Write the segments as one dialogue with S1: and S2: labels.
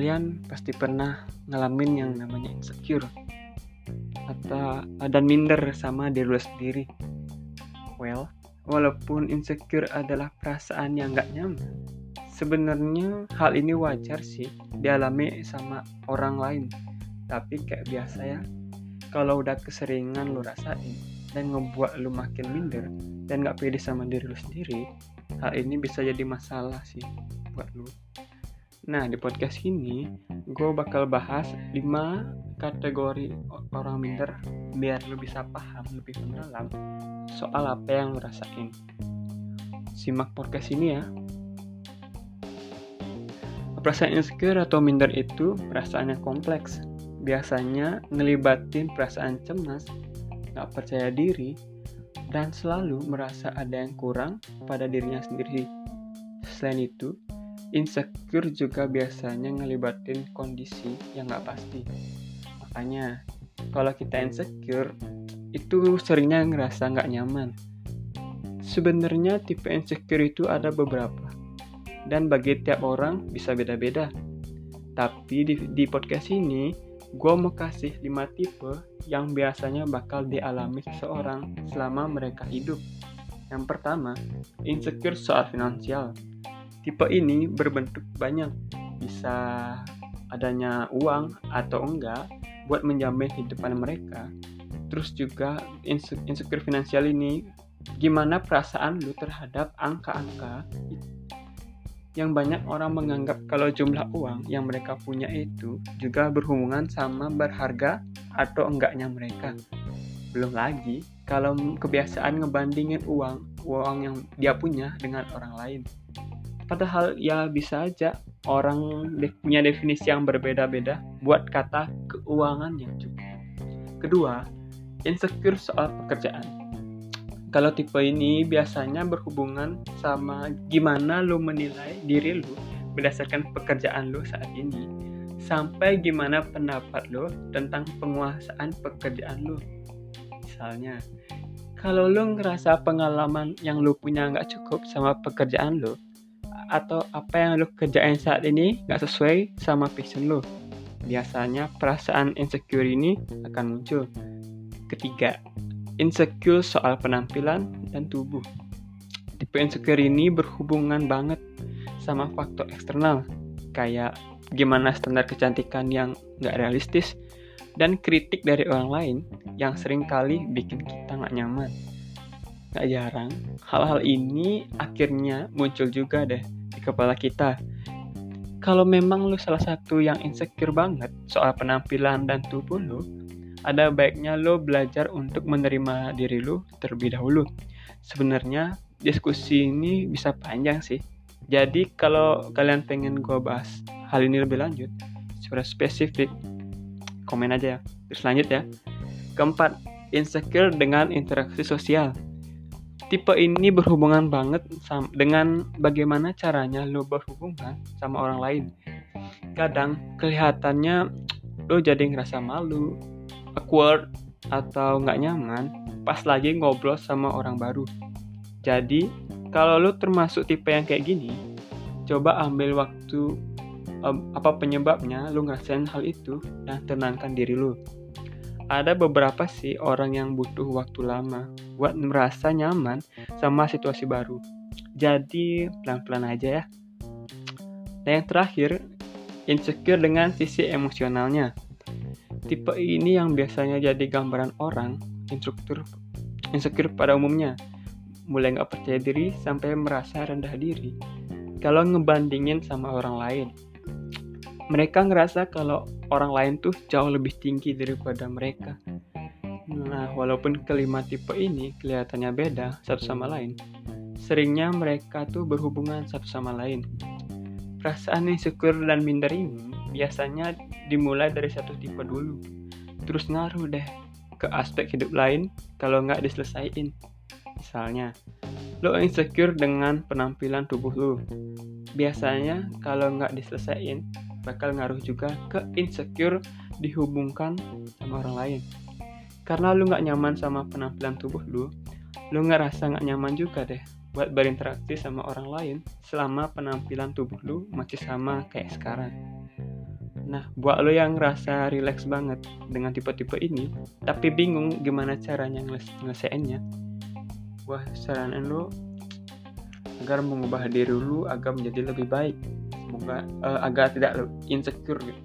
S1: kalian pasti pernah ngalamin yang namanya insecure atau dan minder sama diri lu sendiri. Well, walaupun insecure adalah perasaan yang gak nyaman, sebenarnya hal ini wajar sih dialami sama orang lain. Tapi kayak biasa ya, kalau udah keseringan lu rasain dan ngebuat lu makin minder dan gak pede sama diri lu sendiri, hal ini bisa jadi masalah sih buat lu. Nah, di podcast ini gue bakal bahas 5 kategori orang minder biar lu bisa paham lebih mendalam soal apa yang lu rasain. Simak podcast ini ya. Perasaan insecure atau minder itu perasaan yang kompleks. Biasanya ngelibatin perasaan cemas, gak percaya diri, dan selalu merasa ada yang kurang pada dirinya sendiri. Selain itu, insecure juga biasanya ngelibatin kondisi yang nggak pasti. Makanya kalau kita insecure itu seringnya ngerasa nggak nyaman. Sebenarnya tipe insecure itu ada beberapa dan bagi tiap orang bisa beda-beda. Tapi di, di podcast ini gue mau kasih 5 tipe yang biasanya bakal dialami seseorang selama mereka hidup. Yang pertama, insecure soal finansial Tipe ini berbentuk banyak, bisa adanya uang atau enggak buat menjamin kehidupan mereka. Terus juga insecure finansial ini gimana perasaan lu terhadap angka-angka yang banyak orang menganggap kalau jumlah uang yang mereka punya itu juga berhubungan sama berharga atau enggaknya mereka. Belum lagi kalau kebiasaan ngebandingin uang uang yang dia punya dengan orang lain. Padahal ya bisa aja orang punya definisi yang berbeda-beda buat kata keuangan yang cukup. Kedua, insecure soal pekerjaan. Kalau tipe ini biasanya berhubungan sama gimana lo menilai diri lo berdasarkan pekerjaan lo saat ini. Sampai gimana pendapat lo tentang penguasaan pekerjaan lo. Misalnya, kalau lo ngerasa pengalaman yang lo punya nggak cukup sama pekerjaan lo, atau apa yang lo kerjain saat ini gak sesuai sama passion lo. Biasanya perasaan insecure ini akan muncul. Ketiga, insecure soal penampilan dan tubuh. Tipe insecure ini berhubungan banget sama faktor eksternal, kayak gimana standar kecantikan yang gak realistis, dan kritik dari orang lain yang sering kali bikin kita gak nyaman. Gak jarang, hal-hal ini akhirnya muncul juga deh kepala kita. Kalau memang lu salah satu yang insecure banget soal penampilan dan tubuh lu, ada baiknya lo belajar untuk menerima diri lu terlebih dahulu. Sebenarnya diskusi ini bisa panjang sih. Jadi kalau kalian pengen gue bahas hal ini lebih lanjut, secara spesifik, komen aja ya. Terus lanjut ya. Keempat, insecure dengan interaksi sosial tipe ini berhubungan banget sama, dengan bagaimana caranya lo berhubungan sama orang lain. Kadang kelihatannya lo jadi ngerasa malu, awkward, atau nggak nyaman pas lagi ngobrol sama orang baru. Jadi, kalau lo termasuk tipe yang kayak gini, coba ambil waktu um, apa penyebabnya lo ngerasain hal itu dan tenangkan diri lo ada beberapa sih orang yang butuh waktu lama buat merasa nyaman sama situasi baru. Jadi pelan-pelan aja ya. Dan yang terakhir, insecure dengan sisi emosionalnya. Tipe ini yang biasanya jadi gambaran orang instruktur insecure pada umumnya. Mulai nggak percaya diri sampai merasa rendah diri. Kalau ngebandingin sama orang lain. Mereka ngerasa kalau orang lain tuh jauh lebih tinggi daripada mereka. Nah, walaupun kelima tipe ini kelihatannya beda satu sama lain, seringnya mereka tuh berhubungan satu sama lain. Perasaan insecure dan minder ini biasanya dimulai dari satu tipe dulu, terus ngaruh deh ke aspek hidup lain kalau nggak diselesaikan. Misalnya, lo insecure dengan penampilan tubuh lo. Biasanya kalau nggak diselesaikan, bakal ngaruh juga ke insecure dihubungkan sama orang lain. Karena lu nggak nyaman sama penampilan tubuh lu, lu ngerasa nggak nyaman juga deh buat berinteraksi sama orang lain selama penampilan tubuh lu masih sama kayak sekarang. Nah, buat lo yang rasa relax banget dengan tipe-tipe ini, tapi bingung gimana caranya ngelesainya, wah saranin lo agar mengubah diri lo agar menjadi lebih baik, semoga uh, agar tidak insecure gitu.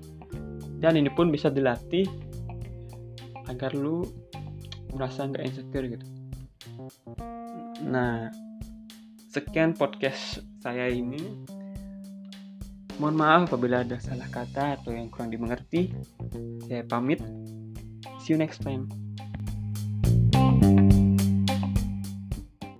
S1: Dan ini pun bisa dilatih agar lo merasa nggak insecure gitu. Nah, sekian podcast saya ini. Mohon maaf apabila ada salah kata atau yang kurang dimengerti. Saya pamit. See you next time.